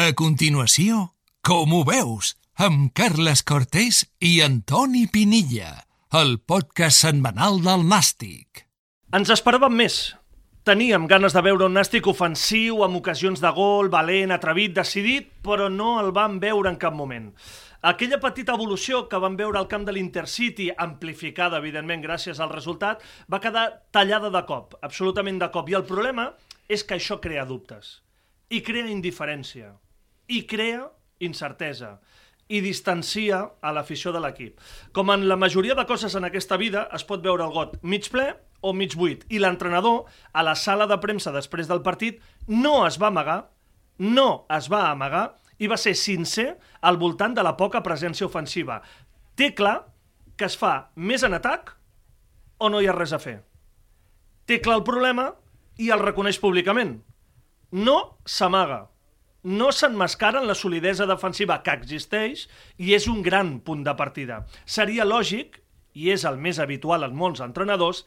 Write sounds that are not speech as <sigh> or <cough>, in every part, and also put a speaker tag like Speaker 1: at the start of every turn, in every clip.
Speaker 1: A continuació, com ho veus? Amb Carles Cortés i Antoni Pinilla, el podcast setmanal del Nàstic.
Speaker 2: Ens esperàvem més. Teníem ganes de veure un Nàstic ofensiu, amb ocasions de gol, valent, atrevit, decidit, però no el vam veure en cap moment. Aquella petita evolució que vam veure al camp de l'Intercity, amplificada, evidentment, gràcies al resultat, va quedar tallada de cop, absolutament de cop. I el problema és que això crea dubtes, i crea indiferència, i crea incertesa, i distancia a l'afició de l'equip. Com en la majoria de coses en aquesta vida, es pot veure el got mig ple o mig buit, i l'entrenador, a la sala de premsa després del partit, no es va amagar, no es va amagar, i va ser sincer al voltant de la poca presència ofensiva. Té clar que es fa més en atac o no hi ha res a fer. Té clar el problema i el reconeix públicament. No s'amaga. No s'enmascara en la solidesa defensiva que existeix i és un gran punt de partida. Seria lògic, i és el més habitual en molts entrenadors,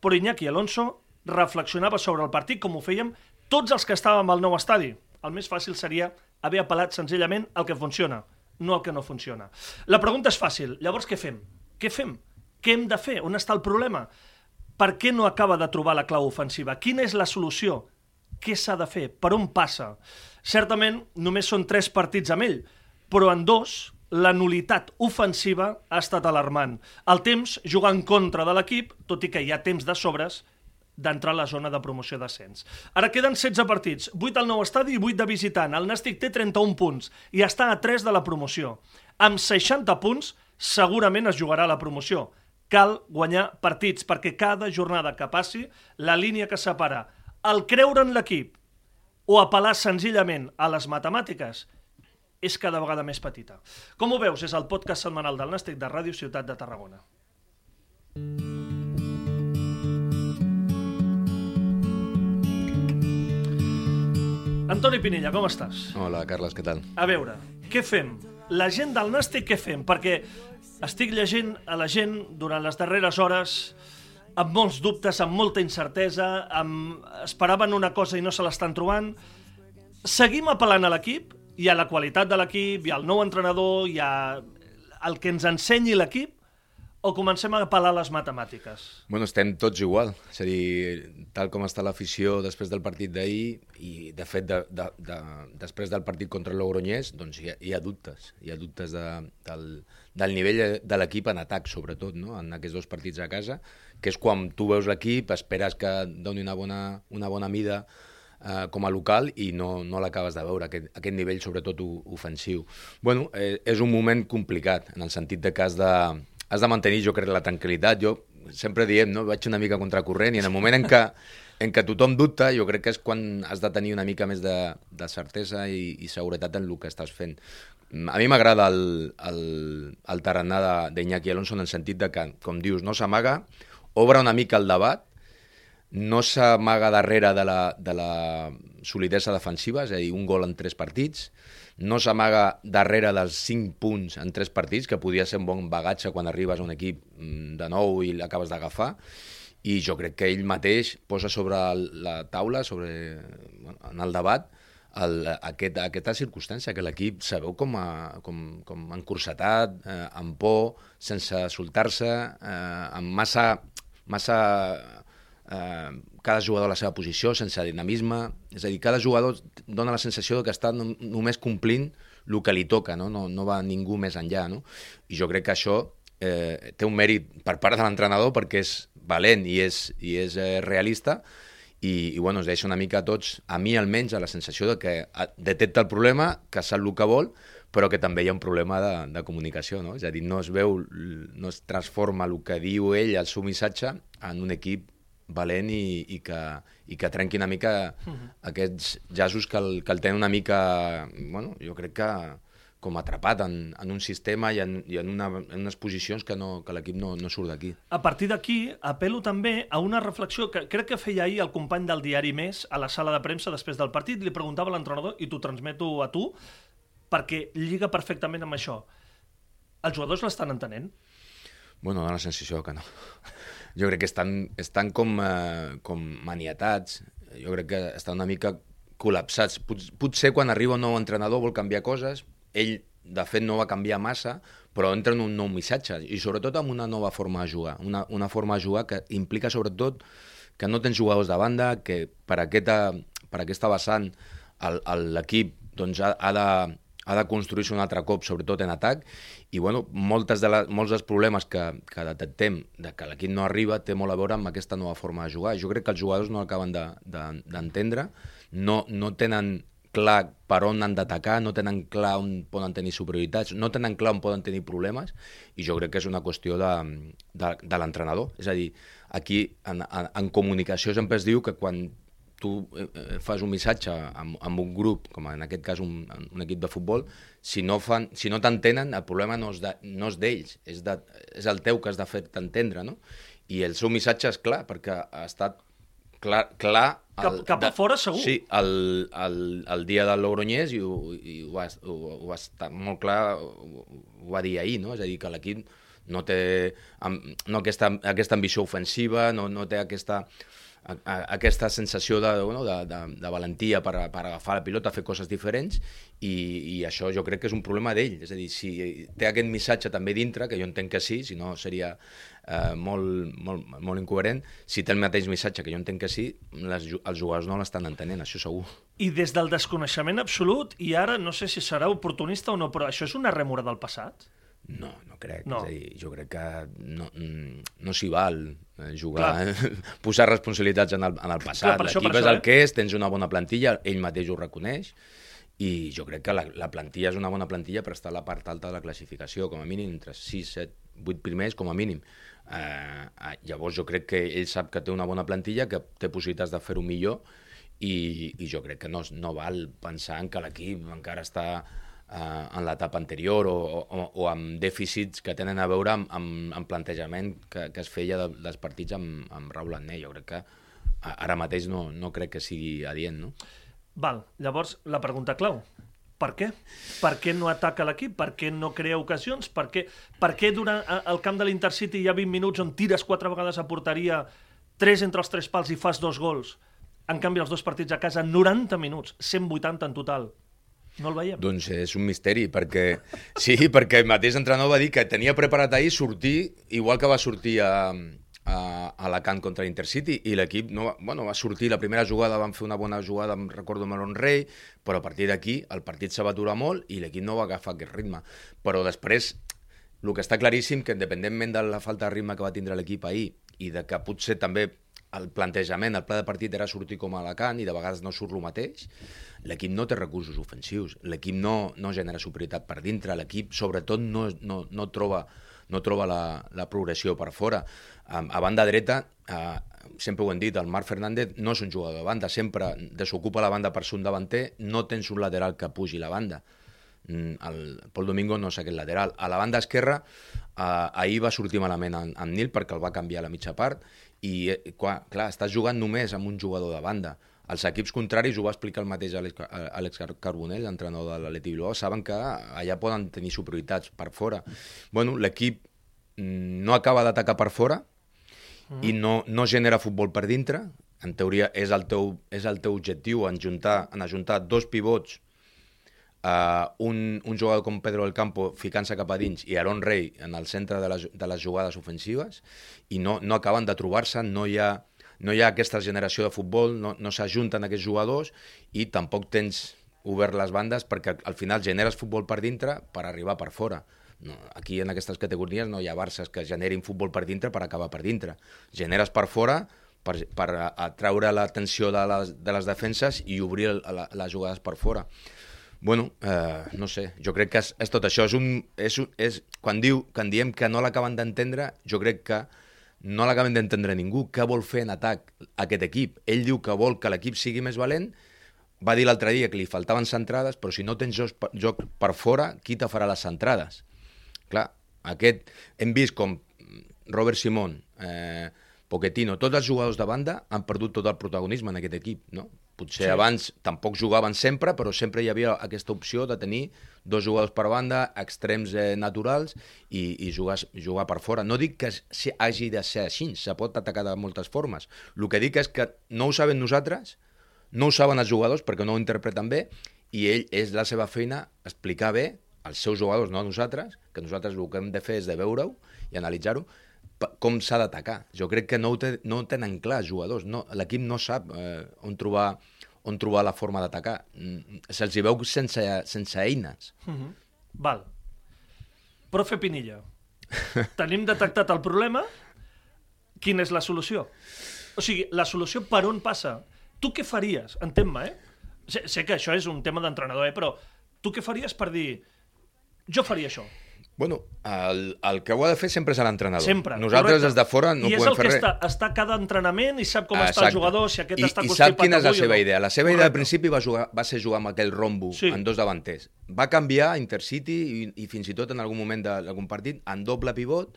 Speaker 2: però Iñaki Alonso reflexionava sobre el partit com ho fèiem tots els que estàvem al nou estadi. El més fàcil seria haver apel·lat senzillament al que funciona, no al que no funciona. La pregunta és fàcil. Llavors, què fem? Què fem? Què hem de fer? On està el problema? Per què no acaba de trobar la clau ofensiva? Quina és la solució? Què s'ha de fer? Per on passa? Certament, només són tres partits amb ell, però en dos la nulitat ofensiva ha estat alarmant. El temps juga en contra de l'equip, tot i que hi ha temps de sobres, d'entrar a la zona de promoció d'ascens. Ara queden 16 partits, 8 al nou estadi i 8 de visitant. El Nàstic té 31 punts i està a 3 de la promoció. Amb 60 punts segurament es jugarà la promoció. Cal guanyar partits perquè cada jornada que passi, la línia que separa el creure en l'equip o apel·lar senzillament a les matemàtiques és cada vegada més petita. Com ho veus? És el podcast setmanal del Nàstic de Ràdio Ciutat de Tarragona. Antoni Pinella, com estàs?
Speaker 3: Hola, Carles, què tal?
Speaker 2: A veure, què fem? La gent del Nàstic què fem? Perquè estic llegint a la gent durant les darreres hores amb molts dubtes, amb molta incertesa, amb... esperaven una cosa i no se l'estan trobant. Seguim apel·lant a l'equip i a la qualitat de l'equip i al nou entrenador i a el que ens ensenyi l'equip o comencem a apel·lar les matemàtiques?
Speaker 3: Bueno, estem tots igual. És a dir, tal com està l'afició després del partit d'ahir, i de fet, de, de, de, després del partit contra el Logroñés, doncs hi ha, hi ha dubtes. Hi ha dubtes de, del, del nivell de l'equip en atac, sobretot, no? en aquests dos partits a casa, que és quan tu veus l'equip, esperes que doni una bona, una bona mida eh, com a local i no, no l'acabes de veure, aquest, aquest nivell sobretot ofensiu. Bueno, eh, és un moment complicat, en el sentit de has de, has de mantenir, jo crec, la tranquil·litat. Jo sempre diem, no? vaig una mica contracorrent i en el moment en què, en què tothom dubta, jo crec que és quan has de tenir una mica més de, de certesa i, i seguretat en el que estàs fent. A mi m'agrada el, el, el tarannà d'Iñaki Alonso en el sentit de que, com dius, no s'amaga, obre una mica el debat, no s'amaga darrere de la, de la solidesa defensiva, és a dir, un gol en tres partits, no s'amaga darrere dels 5 punts en 3 partits, que podia ser un bon bagatge quan arribes a un equip mm, de nou i l'acabes d'agafar, i jo crec que ell mateix posa sobre la taula, sobre, bueno, en el debat, el, aquest, aquesta circumstància, que l'equip sabeu com, a, com, com encursetat, eh, amb por, sense soltar-se, eh, amb massa, massa eh, cada jugador a la seva posició, sense dinamisme, és a dir, cada jugador dona la sensació que està només complint el que li toca, no? No, no va ningú més enllà, no? I jo crec que això eh, té un mèrit per part de l'entrenador perquè és valent i és, i és eh, realista i, i bueno, es deixa una mica a tots, a mi almenys, a la sensació de que detecta el problema, que sap el que vol, però que també hi ha un problema de, de comunicació, no? És a dir, no es veu, no es transforma el que diu ell, el seu missatge, en un equip valent i, i, que, i que trenqui una mica uh -huh. aquests jasos que el, que el tenen una mica, bueno, jo crec que com atrapat en, en un sistema i en, i en, una, en unes posicions que, no, que l'equip no, no surt d'aquí.
Speaker 2: A partir d'aquí, apelo també a una reflexió que crec que feia ahir el company del diari Més a la sala de premsa després del partit, li preguntava a l'entrenador, i t'ho transmeto a tu, perquè lliga perfectament amb això. Els jugadors l'estan entenent?
Speaker 3: Bueno, dona la sensació que no jo crec que estan, estan com, eh, com maniatats, jo crec que estan una mica col·lapsats. Pot, potser quan arriba un nou entrenador vol canviar coses, ell de fet no va canviar massa, però entra en un nou missatge. I sobretot amb una nova forma de jugar, una, una forma de jugar que implica sobretot que no tens jugadors de banda, que per aquesta, per aquesta vessant l'equip doncs, ha, ha de, ha de construir-se un altre cop, sobretot en atac, i bueno, moltes de la, molts dels problemes que, que detectem de que l'equip no arriba té molt a veure amb aquesta nova forma de jugar. Jo crec que els jugadors no acaben d'entendre, de, de, no, no tenen clar per on han d'atacar, no tenen clar on poden tenir superioritats, no tenen clar on poden tenir problemes, i jo crec que és una qüestió de, de, de l'entrenador. És a dir, aquí en, en, en comunicació sempre es diu que quan tu eh, eh, fas un missatge amb, amb un grup, com en aquest cas un, un equip de futbol, si no, fan, si no t'entenen, el problema no és d'ells, no és, és, de, és el teu que has de fer t'entendre, no? I el seu missatge és clar, perquè ha estat clar, clar
Speaker 2: cap, cap de, a fora, segur.
Speaker 3: Sí, el, el, el dia del Logroñés i, ho, i ho, va, ho, ho va estar molt clar, ho, ho va dir ahir, no? És a dir, que l'equip no té no aquesta, aquesta ambició ofensiva, no, no té aquesta a, a, aquesta sensació de, bueno, de, de, de valentia per, per agafar la pilota, fer coses diferents, i, i això jo crec que és un problema d'ell. És a dir, si té aquest missatge també dintre, que jo entenc que sí, si no seria eh, molt, molt, molt incoherent, si té el mateix missatge, que jo entenc que sí, les, els jugadors no l'estan entenent, això segur.
Speaker 2: I des del desconeixement absolut, i ara no sé si serà oportunista o no, però això és una remora del passat?
Speaker 3: No, no crec. No. És a dir, jo crec que no, no s'hi val eh, jugar, eh? <laughs> posar responsabilitats en el, en el passat. L'equip és el eh? que és, tens una bona plantilla, ell mateix ho reconeix, i jo crec que la, la plantilla és una bona plantilla per estar a la part alta de la classificació, com a mínim, entre 6, 7, 8 primers, com a mínim. Eh, eh, llavors jo crec que ell sap que té una bona plantilla, que té possibilitats de fer-ho millor, i, i jo crec que no, no val pensar en que l'equip encara està eh, en l'etapa anterior o, o, o amb dèficits que tenen a veure amb, amb, amb plantejament que, que es feia de, dels partits amb, amb Raúl Agné. Jo crec que ara mateix no, no crec que sigui adient, no?
Speaker 2: Val, llavors la pregunta clau. Per què? Per què no ataca l'equip? Per què no crea ocasions? Per què, per què durant el camp de l'Intercity hi ha 20 minuts on tires quatre vegades a porteria, tres entre els tres pals i fas dos gols? En canvi, els dos partits a casa, 90 minuts, 180 en total. No el veiem?
Speaker 3: Doncs és un misteri, perquè sí, perquè el mateix entrenador va dir que tenia preparat ahir sortir, igual que va sortir a, a Alacant contra l'Intercity, i l'equip no, bueno, va sortir, la primera jugada van fer una bona jugada, em recordo Melon Rey, però a partir d'aquí el partit se va aturar molt i l'equip no va agafar aquest ritme. Però després, el que està claríssim, que independentment de la falta de ritme que va tindre l'equip ahir, i de que potser també el plantejament, el pla de partit era sortir com a Alacant i de vegades no surt el mateix, l'equip no té recursos ofensius, l'equip no, no genera superioritat per dintre, l'equip sobretot no, no, no troba, no troba la, la progressió per fora. A, a banda dreta, eh, sempre ho hem dit, el Marc Fernández no és un jugador de banda, sempre desocupa la banda per ser un davanter, no tens un lateral que pugi la banda. Mm, el Pol Domingo no és aquest lateral. A la banda esquerra, eh, ahir va sortir malament en, en Nil perquè el va canviar a la mitja part i, eh, clar, clar, estàs jugant només amb un jugador de banda. Els equips contraris, ho va explicar el mateix Àlex Carbonell, entrenador de l'Atleti Bilbao, saben que allà poden tenir superioritats per fora. Bueno, l'equip mm, no acaba d'atacar per fora mm. i no, no genera futbol per dintre. En teoria és el teu, és el teu objectiu en, juntar, en ajuntar dos pivots uh, un, un jugador com Pedro del Campo ficant-se cap a dins i Aaron Rey en el centre de les, de les jugades ofensives i no, no acaben de trobar-se, no hi ha no hi ha aquesta generació de futbol, no, no s'ajunten aquests jugadors i tampoc tens obert les bandes perquè al final generes futbol per dintre per arribar per fora. No, aquí en aquestes categories no hi ha Barces que generin futbol per dintre per acabar per dintre. Generes per fora per, per atraure l'atenció de, les, de les defenses i obrir la, les jugades per fora. Bueno, eh, no sé, jo crec que és, és tot això. És un, és, és, quan, diu, quan diem que no l'acaben d'entendre, jo crec que no l'acaben d'entendre ningú. Què vol fer en atac aquest equip? Ell diu que vol que l'equip sigui més valent, va dir l'altre dia que li faltaven centrades, però si no tens joc, joc per fora, qui te farà les centrades? Clar, aquest, hem vist com Robert Simón, eh, Pochettino, tots els jugadors de banda han perdut tot el protagonisme en aquest equip, no? Potser sí. abans tampoc jugaven sempre, però sempre hi havia aquesta opció de tenir dos jugadors per banda, extrems eh, naturals i, i jugar, jugar per fora. No dic que hagi de ser així, se pot atacar de moltes formes. El que dic és que no ho sabem nosaltres, no ho saben els jugadors perquè no ho interpreten bé i ell és la seva feina explicar bé als seus jugadors, no a nosaltres, que nosaltres el que hem de fer és de veure-ho i analitzar-ho, com s'ha d'atacar. Jo crec que no ho, té, no ho tenen clar els jugadors. No, L'equip no sap eh, on, trobar, on trobar la forma d'atacar. Mm, Se'ls veu sense, sense eines.
Speaker 2: Mhm. Val. Profe Pinilla, <laughs> tenim detectat el problema, quina és la solució? O sigui, la solució per on passa? Tu què faries? Entén-me, eh? Sé, sé que això és un tema d'entrenador, eh? Però tu què faries per dir jo faria això?
Speaker 3: Bueno, el, el que ho ha de fer sempre és l'entrenador.
Speaker 2: Sempre.
Speaker 3: Nosaltres
Speaker 2: correcte.
Speaker 3: des de fora no
Speaker 2: I és
Speaker 3: podem
Speaker 2: el
Speaker 3: fer
Speaker 2: que
Speaker 3: res.
Speaker 2: està, està a cada entrenament i sap com està
Speaker 3: Exacte.
Speaker 2: el jugador, si aquest
Speaker 3: I,
Speaker 2: està
Speaker 3: I sap quina és la seva
Speaker 2: no.
Speaker 3: idea. La seva idea al
Speaker 2: Correcte.
Speaker 3: principi va, jugar, va ser jugar amb aquell rombo
Speaker 2: Sí.
Speaker 3: en dos davanters. Va canviar a Intercity i, i fins i tot en algun moment d'algun partit en doble pivot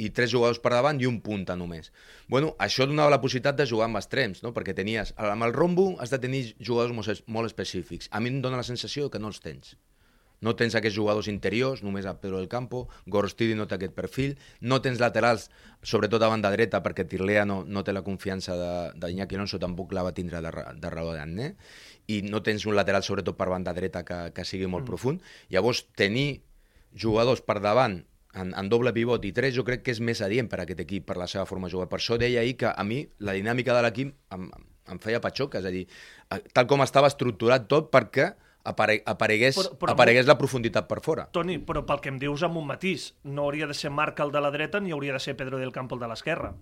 Speaker 3: i tres jugadors per davant i un punta només. Bueno, això donava la possibilitat de jugar amb extrems, no? perquè tenies, amb el rombo has de tenir jugadors molt, molt específics. A mi em dóna la sensació que no els tens. No tens aquests jugadors interiors, només a Pedro del Campo, Gorostidi no té aquest perfil, no tens laterals, sobretot a banda dreta, perquè Tirlea no, no té la confiança de- d'Iñaki Alonso, tampoc la va tindre de, de raó d'Anne, i no tens un lateral, sobretot per banda dreta, que, que sigui molt mm. profund. Llavors, tenir jugadors per davant en, en doble pivot i tres, jo crec que és més adient per a aquest equip, per la seva forma de jugar. Per això deia ahir que a mi la dinàmica de l'equip em, em feia patxoca, és a dir, eh, tal com estava estructurat tot perquè apare aparegués,
Speaker 2: Però- però-
Speaker 3: aparegués la profunditat per fora.
Speaker 2: Toni, però pel que em dius amb un matís, no hauria de ser Marc el de la dreta ni hauria de ser Pedro del Campo el de l'esquerra.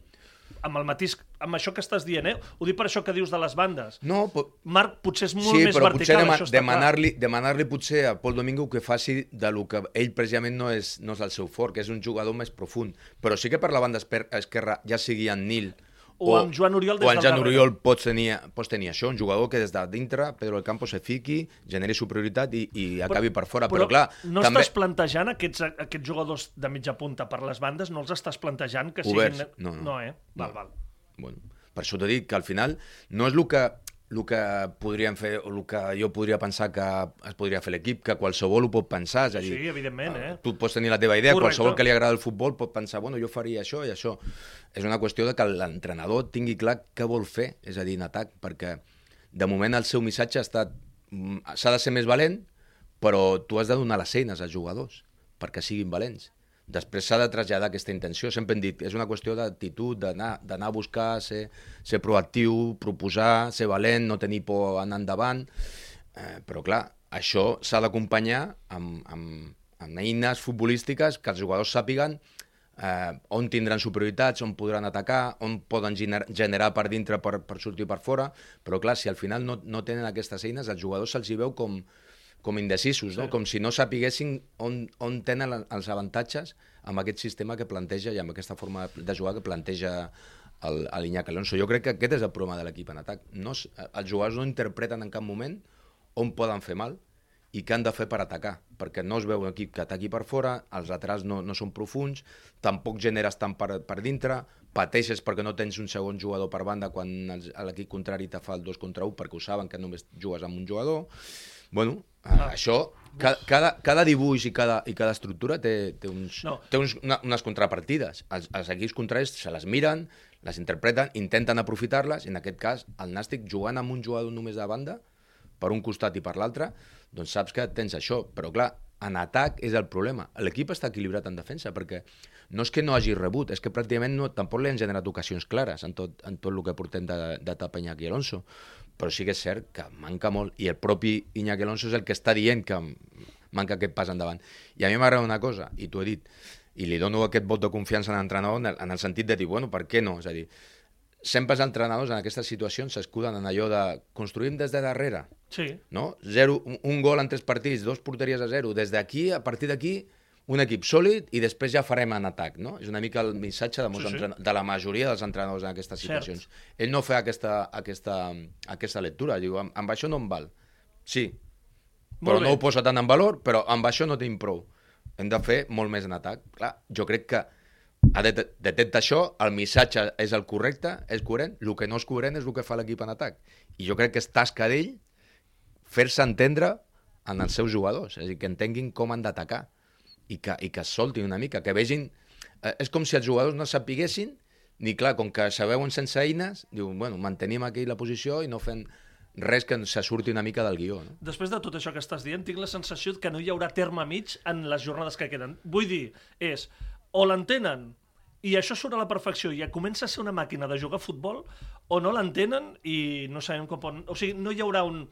Speaker 2: Amb el matís, amb això que estàs dient, eh? Ho dic per això que dius de les bandes.
Speaker 3: No, po
Speaker 2: Marc potser és molt
Speaker 3: sí,
Speaker 2: més
Speaker 3: però
Speaker 2: vertical,
Speaker 3: dema
Speaker 2: això
Speaker 3: demanar-li demanar potser a Pol Domingo que faci de lo que ell precisament no és, no és el seu fort, que és un jugador més profund. Però sí que per la banda esquerra, ja sigui en Nil
Speaker 2: O amb Joan Oriol des
Speaker 3: o en
Speaker 2: del
Speaker 3: Joan
Speaker 2: darrere.
Speaker 3: Oriol pots tenir, pots tenir això, un jugador que des de dintre Pedro del Campo se fiqui, generi superioritat i, i acabi per fora. Però, clar,
Speaker 2: no
Speaker 3: també...
Speaker 2: estàs plantejant aquests, aquests jugadors de mitja punta per les bandes, no els estàs plantejant que
Speaker 3: Oberts.
Speaker 2: siguin...
Speaker 3: No, no.
Speaker 2: no eh? Val,
Speaker 3: No.
Speaker 2: val.
Speaker 3: Bueno, per això t'he dit que al final no és el que, el que podríem fer o el que jo podria pensar que es podria fer l'equip, que qualsevol ho pot pensar. És a dir,
Speaker 2: Sí, evidentment, eh?
Speaker 3: Tu pots tenir la teva idea,
Speaker 2: Correcte.
Speaker 3: qualsevol que li agrada el futbol pot pensar, bueno, jo faria això i això. És una qüestió de que l'entrenador tingui clar què vol fer, és a dir, en atac, perquè de moment el seu missatge ha estat mm, s'ha de ser més valent, però tu has de donar les eines als jugadors perquè siguin valents. Després s'ha de traslladar aquesta intenció. Sempre hem dit, és una qüestió d'actitud, d'anar a buscar, ser, ser proactiu, proposar, ser valent, no tenir por a anar endavant. Eh, però clar, això s'ha d'acompanyar amb, amb, amb eines futbolístiques que els jugadors sàpiguen eh, on tindran superioritats, on podran atacar, on poden gener generar per dintre per, per sortir per fora, però clar, si al final no, no tenen aquestes eines, els jugadors se'ls hi veu com, com indecisos, no? com si no sapiguessin on, on tenen els avantatges amb aquest sistema que planteja i amb aquesta forma de jugar que planteja el, l'Iñaki Alonso. Jo crec que aquest és el problema de l'equip en atac. No, els jugadors no interpreten en cap moment on poden fer mal i què han de fer per atacar, perquè no es veu un equip que ataqui per fora, els laterals no, no són profuns, tampoc generes tant per, per dintre, pateixes perquè no tens un segon jugador per banda quan l'equip contrari te fa el 2 contra 1 perquè ho saben que només jugues amb un jugador. Bueno, ah. això, cada, cada, cada dibuix i cada, i cada estructura té, té, uns,
Speaker 2: No.
Speaker 3: té uns, una, unes contrapartides. Els, els equips contraris se les miren, les interpreten, intenten aprofitar-les, i en aquest cas el Nàstic jugant amb un jugador només de banda, per un costat i per l'altre, doncs saps que tens això. Però clar, en atac és el problema. L'equip està equilibrat en defensa, perquè no és que no hagi rebut, és que pràcticament no, tampoc li han generat ocasions clares en tot, en tot el que portem d'etapa Iñaki Alonso. Però sí que és cert que manca molt, i el propi Iñaki Alonso és el que està dient que manca aquest pas endavant. I a mi m'agrada una cosa, i t'ho he dit, i li dono aquest vot de confiança a l'entrenador en, en el sentit de dir, bueno, per què no? És a dir, sempre els entrenadors en aquestes situacions s'escuden en allò de construïm des de darrere,
Speaker 2: Sí.
Speaker 3: no? Zero, un, un gol en tres partits, dos porteries a zero. Des d'aquí, a partir d'aquí, un equip sòlid i després ja farem en atac, no? És una mica el missatge de,
Speaker 2: Sí, sí.
Speaker 3: de la majoria dels entrenadors en aquestes
Speaker 2: Cert.
Speaker 3: situacions. Ell no fa aquesta, aquesta, aquesta lectura, diu, amb, amb això no em val. Sí,
Speaker 2: Molt
Speaker 3: però
Speaker 2: bé.
Speaker 3: no ho posa tant en valor, però amb això no tenim prou. Hem de fer molt més en atac. Clar, jo crec que ha de detectar això, el missatge és el correcte, és coherent, el que no és coherent és el que fa l'equip en atac. I jo crec que és tasca d'ell fer-se entendre en els seus jugadors, és a dir, que entenguin com han d'atacar i que, i que soltin una mica, que vegin... Eh, és com si els jugadors no sapiguessin, ni clar, com que se veuen sense eines, diuen, bueno, mantenim aquí la posició i no fem res que se surti una mica del guió. No?
Speaker 2: Després de tot això que estàs dient, tinc la sensació que no hi haurà terme mig en les jornades que queden. Vull dir, és o l'entenen i això surt a la perfecció i ja comença a ser una màquina de jugar a futbol o no l'entenen i no sabem com poden... O sigui, no hi haurà un,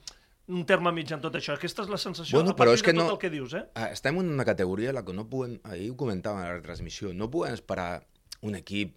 Speaker 2: un terme mig en tot això. Aquesta és la sensació
Speaker 3: Bueno,
Speaker 2: a
Speaker 3: però és que
Speaker 2: de tot
Speaker 3: no-
Speaker 2: el que dius, eh?
Speaker 3: Ah, Estem en una categoria en la que no podem, ahir ho comentàvem a la retransmissió, no podem esperar un equip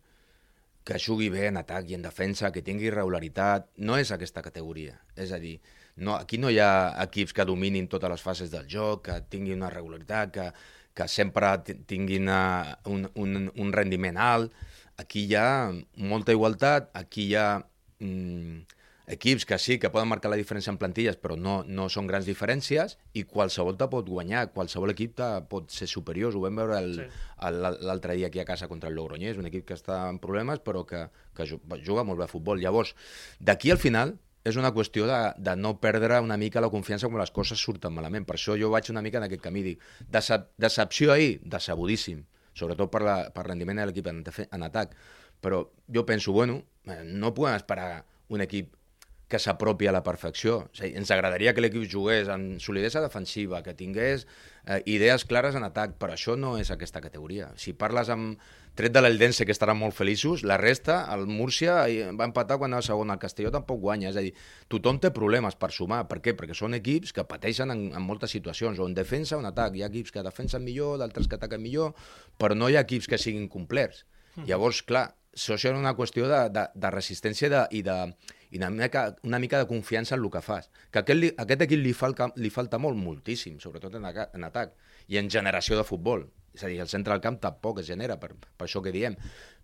Speaker 3: que jugui bé en atac i en defensa, que tingui regularitat, no és aquesta categoria. És a dir, no, aquí no hi ha equips que dominin totes les fases del joc, que tinguin una regularitat, que, que sempre ti- tinguin uh, un, un, un rendiment alt. Aquí hi ha molta igualtat, aquí hi ha mm, equips que sí, que poden marcar la diferència en plantilles, però no, no són grans diferències, i qualsevol te pot guanyar, qualsevol equip te pot ser superior. Ho vam veure el-
Speaker 2: Sí.
Speaker 3: l'altre dia aquí a casa contra el Logroñés, un equip que està en problemes, però que, que ju- juga molt bé a futbol. Llavors, d'aquí al final, és una qüestió de, de no perdre una mica la confiança quan les coses surten malament. Per això jo vaig una mica en aquest camí. Dic, decep decepció ahir, decebudíssim, sobretot per, la, per rendiment de l'equip en, en atac. Però jo penso, bueno, eh, no podem esperar un equip que s'apropi a la perfecció. O sigui, ens agradaria que l'equip jugués amb solidesa defensiva, que tingués eh, idees clares en atac, però això no és aquesta categoria. Si parles amb tret de l'Eldense, que estaran molt feliços, la resta, el Múrcia ahir va empatar quan anava segon, el Castelló tampoc guanya. És a dir, tothom té problemes per sumar. Per què? Perquè són equips que pateixen en, en moltes situacions, o en defensa o en atac. Hi ha equips que defensen millor, d'altres que ataquen millor, però no hi ha equips que siguin complets. Llavors, clar, això és una qüestió de, de, de resistència de, i, de, i una, mica, una mica de confiança en el que fas. Que aquest, aquest equip li, falta, li falta molt, moltíssim, sobretot en, en atac i en generació de futbol. És a dir, el centre del camp tampoc es genera, per, per això que diem.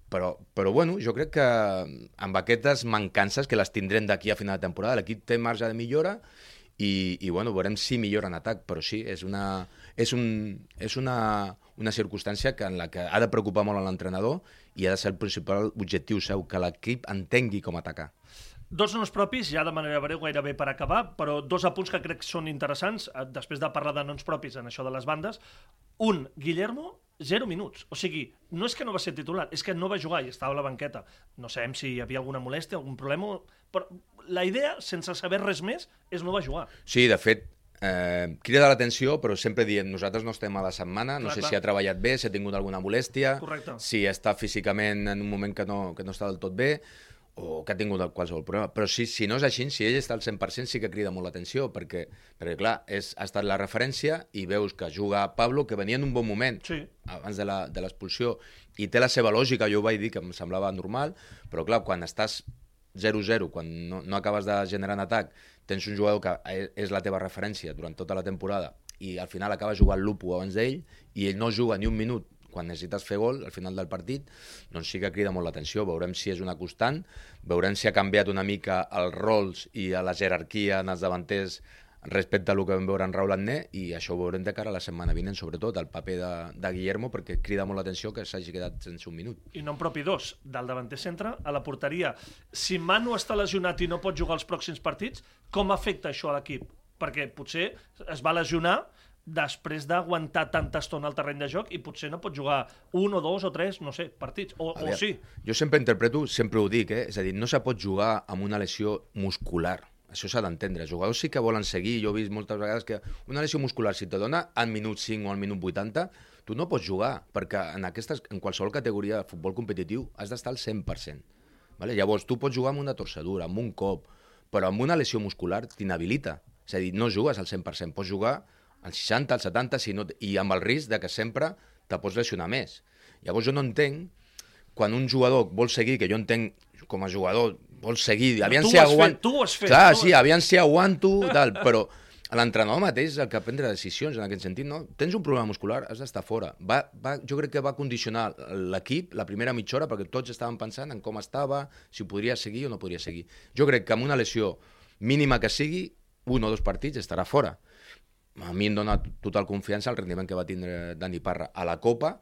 Speaker 3: Però, però bueno, jo crec que amb aquestes mancances que les tindrem d'aquí a final de temporada, l'equip té marge de millora i, i bueno, veurem si millora en atac, però sí, és una, és un, és una, una circumstància que en la que ha de preocupar molt l'entrenador i ha de ser el principal objectiu seu, que l'equip entengui com atacar.
Speaker 2: Dos noms propis, ja de manera breu gairebé per acabar, però dos apunts que crec que són interessants, eh, després de parlar de noms propis en això de les bandes. Un, Guillermo, zero minuts. O sigui, no és que no va ser titular, és que no va jugar i estava a la banqueta. No sabem si hi havia alguna molèstia, algun problema, però la idea, sense saber res més, és no va jugar.
Speaker 3: Sí, de fet, eh, crida l'atenció, però sempre diem, nosaltres no estem a la setmana, no
Speaker 2: Clar,
Speaker 3: sé
Speaker 2: clar.
Speaker 3: si ha treballat bé, si ha tingut alguna molèstia,
Speaker 2: Correcte.
Speaker 3: si està físicament en un moment que no, que no està del tot bé, o que ha tingut qualsevol problema. Però sí, si no és així, si ell està al 100%, sí que crida molt l'atenció, perquè, perquè clar, és, ha estat la referència i veus que juga Pablo, que venia en un bon moment,
Speaker 2: Sí.
Speaker 3: abans de la- de l'expulsió, i té la seva lògica, jo ho vaig dir que em semblava normal, però clar, quan estàs 0-0, quan no, no acabes de generar en atac, tens un jugador que e- és la teva referència durant tota la temporada i al final acaba jugant l'Upo abans d'ell i ell no juga ni un minut quan necessites fer gol al final del partit, doncs sí que crida molt l'atenció. Veurem si és una constant, veurem si ha canviat una mica els rols i a la jerarquia en els davanters respecte a el que vam veure en Raúl Agné i això ho veurem de cara a la setmana vinent, sobretot el paper de, de Guillermo, perquè crida molt l'atenció que s'hagi quedat sense un minut.
Speaker 2: I nom propi dos, del davanter centre a la porteria. Si Manu està lesionat i no pot jugar els pròxims partits, com afecta això a l'equip? Perquè potser es va lesionar després d'aguantar tanta estona al terreny de joc i potser no pot jugar un o dos o tres, no sé, partits. O, o
Speaker 3: Aviam,
Speaker 2: sí.
Speaker 3: Jo sempre interpreto, sempre ho dic, eh? és a dir, no se pot jugar amb una lesió muscular. Això s'ha d'entendre. Els jugadors sí que volen seguir. Jo he vist moltes vegades que una lesió muscular, si te dona al minut 5 o al minut 80, tu no pots jugar, perquè en, aquestes, en qualsevol categoria de futbol competitiu has d'estar al 100%. Vale? Llavors, tu pots jugar amb una torcedura, amb un cop, però amb una lesió muscular t'inhabilita. És a dir, no jugues al 100%, pots jugar al 60, al 70, si no, i amb el risc de que sempre te pots lesionar més. Llavors jo no entenc quan un jugador vol seguir, que jo entenc com a jugador, vol seguir, aviam
Speaker 2: tu
Speaker 3: si
Speaker 2: ho has
Speaker 3: aguant...
Speaker 2: fet, tu ho has fet,
Speaker 3: Clar,
Speaker 2: tu
Speaker 3: sí, aviam si aguanto, tal, però l'entrenador mateix és el que prendre decisions en aquest sentit, no? Tens un problema muscular, has d'estar fora. Va, va, jo crec que va condicionar l'equip la primera mitja hora perquè tots estaven pensant en com estava, si ho podria seguir o no podria seguir. Jo crec que amb una lesió mínima que sigui, un o dos partits estarà fora. A mi em dona total confiança el rendiment que va tindre Dani Parra a la Copa,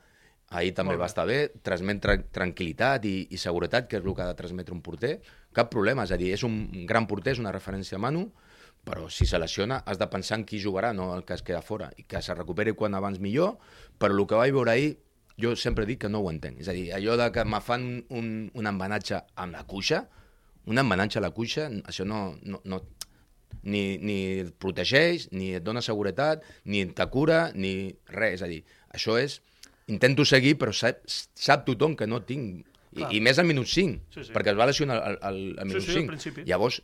Speaker 3: ahir també va estar bé, transmet tra tranquil·litat i, i seguretat, que és el que ha de transmetre un porter, cap problema, és a dir, és un gran porter, és una referència a Manu, però si se lesiona has de pensar en qui jugarà, no el que es queda fora, i que se recuperi quan abans millor, però el que vaig veure ahir, jo sempre dic que no ho entenc. És a dir, allò de que me fan un, un embanatge amb la cuixa, un embanatge a la cuixa, això no, no, no, ni, ni et protegeix, ni et dona seguretat, ni te cura, ni res. És a dir, això és... Intento seguir, però sap, sap tothom que no tinc... I, I més al minut 5,
Speaker 2: Sí, sí.
Speaker 3: perquè es va lesionar al, al, al minut
Speaker 2: sí, al
Speaker 3: 5.
Speaker 2: principi.
Speaker 3: Llavors,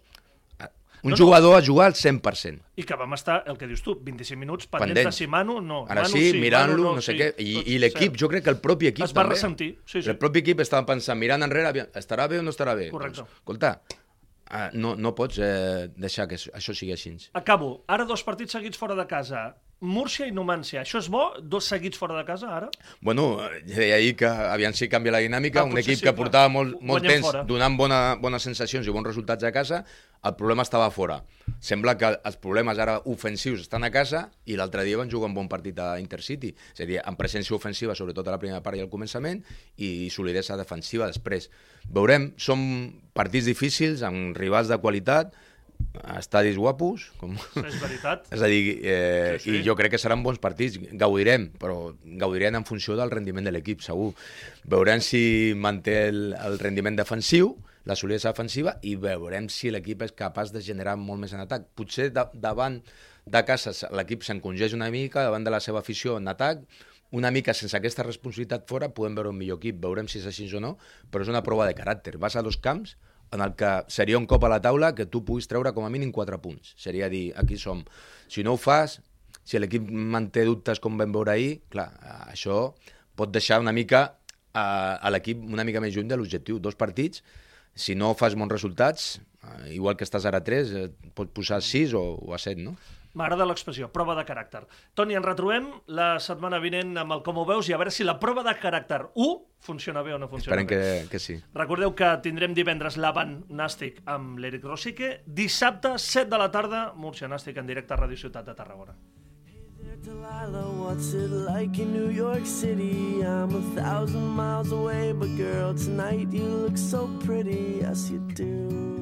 Speaker 3: un
Speaker 2: No, no.
Speaker 3: jugador a jugar al 100%.
Speaker 2: I que vam estar, el que dius tu, 25 minuts pendents,
Speaker 3: Pendents.
Speaker 2: de si Manu no.
Speaker 3: Ara
Speaker 2: Manu
Speaker 3: sí, mirant-lo,
Speaker 2: Manu
Speaker 3: no, sé
Speaker 2: sí,
Speaker 3: què. I, i l'equip, jo crec que el propi equip
Speaker 2: Es va
Speaker 3: també.
Speaker 2: ressentir, sí, sí.
Speaker 3: El propi equip estava pensant, mirant enrere, estarà bé o no estarà bé?
Speaker 2: Correcte.
Speaker 3: Doncs, escolta, no, no pots eh, deixar que això sigui així.
Speaker 2: Acabo. Ara dos partits seguits fora de casa. Múrcia i Numància. Això és bo? Dos seguits fora de casa, ara?
Speaker 3: Bueno, eh, deia ahir que aviam si canvia la dinàmica,
Speaker 2: Ah,
Speaker 3: un equip
Speaker 2: sí,
Speaker 3: que portava molt, molt temps
Speaker 2: fora.
Speaker 3: donant bona, bones sensacions i bons resultats a casa, el problema estava fora. Sembla que els problemes ara ofensius estan a casa i l'altre dia van jugar un bon partit a Intercity. És a dir, amb presència ofensiva, sobretot a la primera part i al començament, i solidesa defensiva després. Veurem, són partits difícils, amb rivals de qualitat, estadis guapos, com...
Speaker 2: És veritat. <laughs>
Speaker 3: És a dir, eh,
Speaker 2: Sí, sí.
Speaker 3: i jo crec que seran bons partits, gaudirem, però gaudirem en funció del rendiment de l'equip, segur. Veurem si manté el, el rendiment defensiu, la solidesa defensiva, i veurem si l'equip és capaç de generar molt més en atac. Potser de, davant de casa l'equip s'encongeix una mica, davant de la seva afició en atac, una mica sense aquesta responsabilitat fora podem veure un millor equip, veurem si és així o no, però és una prova de caràcter. Vas a dos camps en el que seria un cop a la taula que tu puguis treure com a mínim 4 punts. Seria dir, aquí som. Si no ho fas, si l'equip manté dubtes com vam veure ahir, clar, eh, això pot deixar una mica a, a l'equip una mica més lluny de l'objectiu. Dos partits, si no fas bons resultats, eh, igual que estàs ara a 3, eh, pots posar 6 o, o a 7, no?
Speaker 2: M'agrada l'expressió, prova de caràcter. Toni, ens retrobem la setmana vinent amb el Com ho veus i a veure si la prova de caràcter 1 funciona bé o no funciona
Speaker 3: Esperem
Speaker 2: bé.
Speaker 3: que, que sí.
Speaker 2: Recordeu que tindrem divendres l'Avant Nàstic amb l'Eric Rosique, dissabte, 7 de la tarda, Múrcia Nàstic en directe a Ràdio Ciutat de Tarragona.
Speaker 4: Delilah, what's it like in New York City? I'm a thousand miles away, but girl, tonight you look so pretty, yes you do.